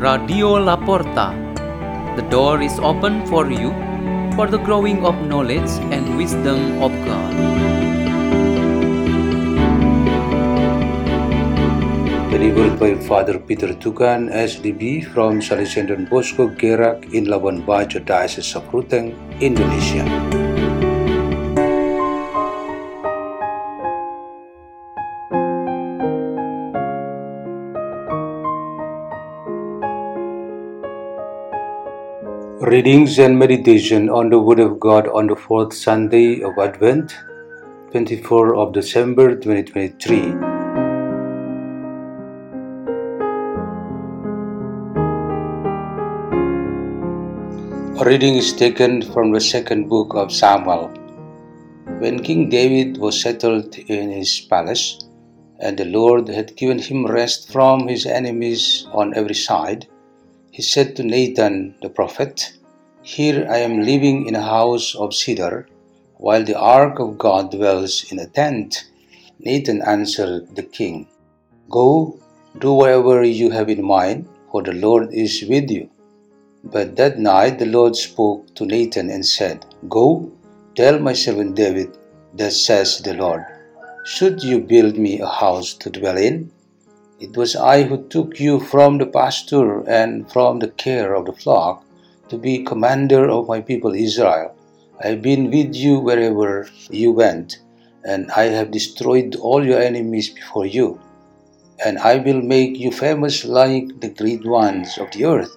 Radio La Porta. The door is open for you for the growing of knowledge and wisdom of God. Delivered by Father Peter Tukan, SDB from Salesian Don Bosco Gerak in Labuan Bajo Diocese of Ruteng, Indonesia. Readings and meditation on the Word of God on the fourth Sunday of Advent, 24 of December 2023. A reading is taken from the second book of Samuel. When King David was settled in his palace, and the Lord had given him rest from his enemies on every side, he said to Nathan the prophet, Here I am living in a house of cedar, while the ark of God dwells in a tent. Nathan answered the king, Go, do whatever you have in mind, for the Lord is with you. But that night the Lord spoke to Nathan and said, Go, tell my servant David, Thus says the Lord, Should you build me a house to dwell in? It was I who took you from the pasture and from the care of the flock to be commander of my people Israel. I have been with you wherever you went, and I have destroyed all your enemies before you. And I will make you famous like the great ones of the earth.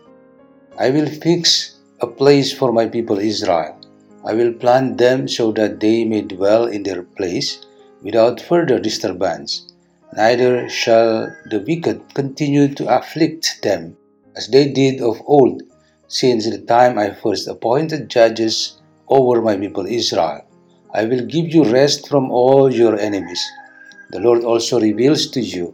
I will fix a place for my people Israel. I will plant them so that they may dwell in their place without further disturbance neither shall the wicked continue to afflict them, as they did of old, since the time I first appointed judges over my people Israel. I will give you rest from all your enemies. The Lord also reveals to you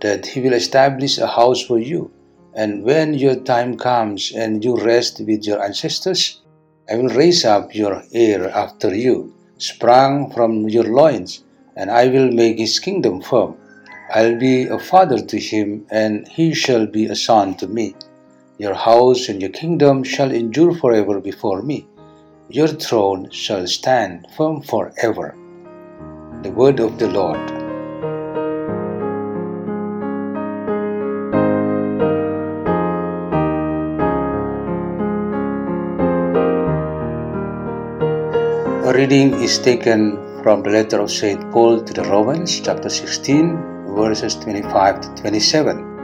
that He will establish a house for you. And when your time comes and you rest with your ancestors, I will raise up your heir after you, sprung from your loins, and I will make his kingdom firm. I'll be a father to him, and he shall be a son to me. Your house and your kingdom shall endure forever before me. Your throne shall stand firm forever. The word of the Lord. A reading is taken from the letter of St. Paul to the Romans, chapter 16, verses 25 to 27.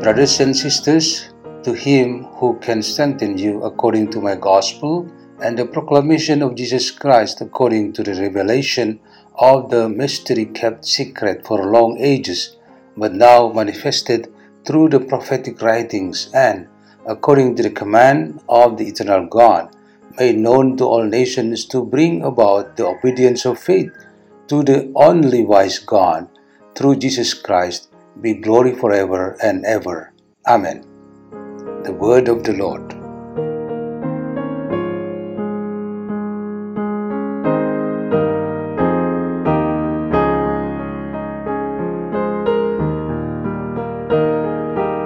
Brothers and sisters, to him who can strengthen you according to my gospel and the proclamation of Jesus Christ according to the revelation of the mystery kept secret for long ages, but now manifested through the prophetic writings and according to the command of the eternal God, made known to all nations to bring about the obedience of faith to the only wise God through Jesus Christ be glory forever and ever. Amen. The word of the Lord.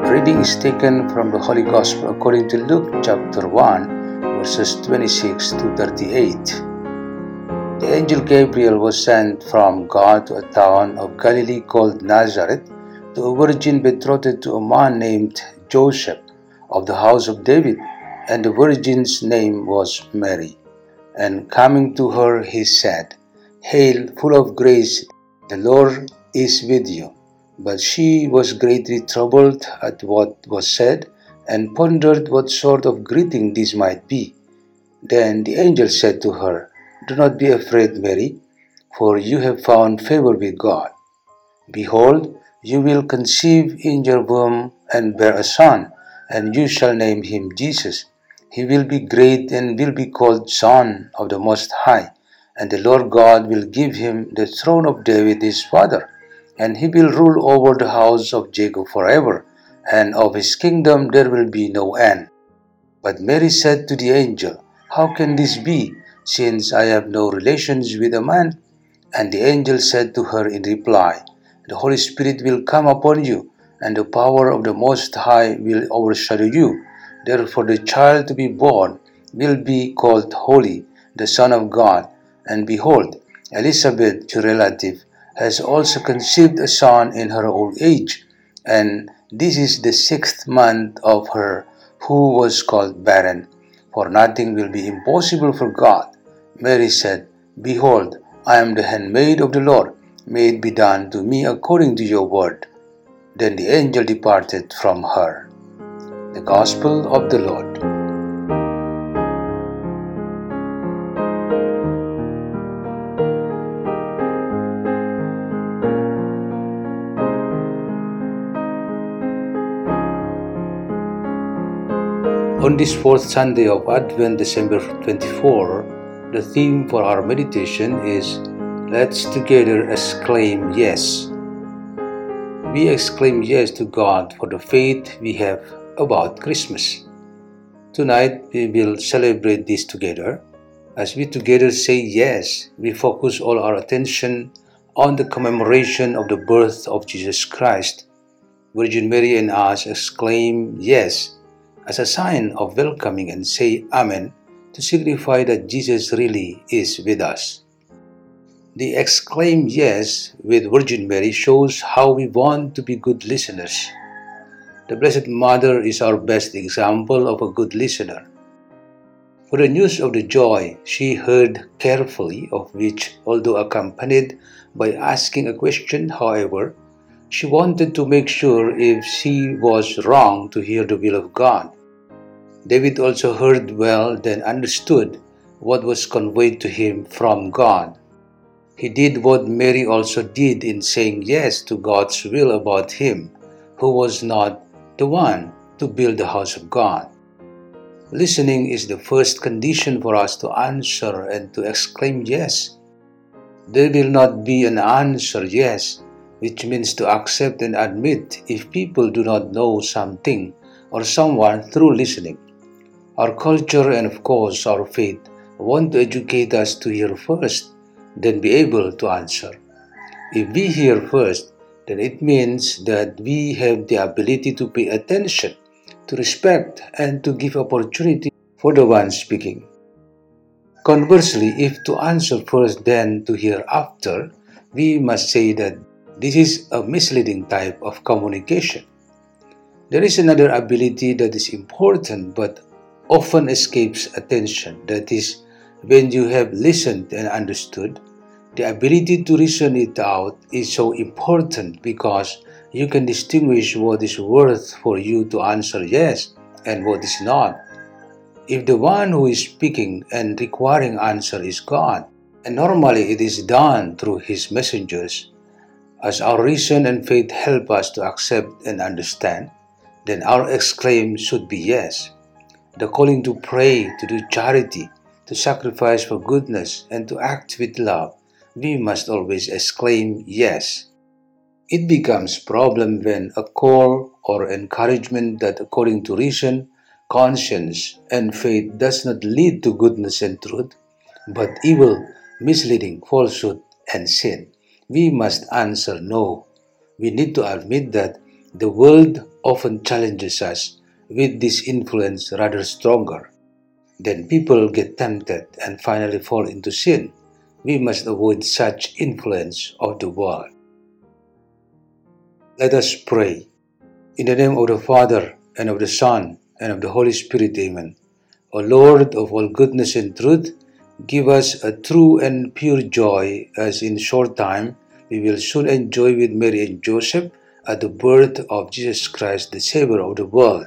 Reading is taken from the Holy Gospel according to Luke chapter 1, verses 26 to 38. The angel Gabriel was sent from God to a town of Galilee called Nazareth a virgin betrothed to a man named Joseph of the house of David, and the virgin's name was Mary. And coming to her, he said, Hail, full of grace, the Lord is with you. But she was greatly troubled at what was said, and pondered what sort of greeting this might be. Then the angel said to her, do not be afraid, Mary, for you have found favor with God. Behold, you will conceive in your womb and bear a son, and you shall name him Jesus. He will be great and will be called Son of the Most High, and the Lord God will give him the throne of David his father, and he will rule over the house of Jacob forever, and of his kingdom there will be no end. But Mary said to the angel, How can this be? since I have no relations with a man? And the angel said to her in reply, The Holy Spirit will come upon you, and the power of the Most High will overshadow you. Therefore, the child to be born will be called Holy, the Son of God. And behold, Elizabeth, your relative, has also conceived a son in her old age, and this is the sixth month of her who was called barren. For nothing will be impossible for God. Mary said, Behold, I am the handmaid of the Lord. May it be done to me according to your word. Then the angel departed from her. The Gospel of the Lord. On this fourth Sunday of Advent, December 24, the theme for our meditation is Let's together exclaim yes. We exclaim yes to God for the faith we have about Christmas. Tonight we will celebrate this together. As we together say yes, we focus all our attention on the commemoration of the birth of Jesus Christ. Virgin Mary and us exclaim yes as a sign of welcoming and say Amen to signify that Jesus really is with us. The exclaim yes with Virgin Mary shows how we want to be good listeners. The Blessed Mother is our best example of a good listener. For the news of the joy she heard carefully, of which, although accompanied by asking a question, however, she wanted to make sure if she was wrong to hear the will of God. David also heard well, then understood what was conveyed to him from God. He did what Mary also did in saying yes to God's will about him, who was not the one to build the house of God. Listening is the first condition for us to answer and to exclaim yes. There will not be an answer yes which means to accept and admit if people do not know something or someone through listening. Our culture and, of course, our faith want to educate us to hear first, then be able to answer. If we hear first, then it means that we have the ability to pay attention, to respect, and to give opportunity for the one speaking. Conversely, if to answer first, then to hear after, we must say that this is a misleading type of communication. There is another ability that is important but often escapes attention. That is, when you have listened and understood, the ability to reason it out is so important because you can distinguish what is worth for you to answer yes and what is not. If the one who is speaking and requiring answer is God, and normally it is done through his messengers, as our reason and faith help us to accept and understand, then our exclaim should be yes. The calling to pray, to do charity, to sacrifice for goodness, and to act with love, we must always exclaim yes. It becomes problem when a call or encouragement that according to reason, conscience, and faith does not lead to goodness and truth, but evil, misleading, falsehood, and sin we must answer no. We need to admit that the world often challenges us with this influence rather stronger. Then people get tempted and finally fall into sin. We must avoid such influence of the world. Let us pray. In the name of the Father, and of the Son, and of the Holy Spirit, Amen. O Lord of all goodness and truth, give us a true and pure joy as in short time we will soon enjoy with Mary and Joseph at the birth of Jesus Christ, the Savior of the world.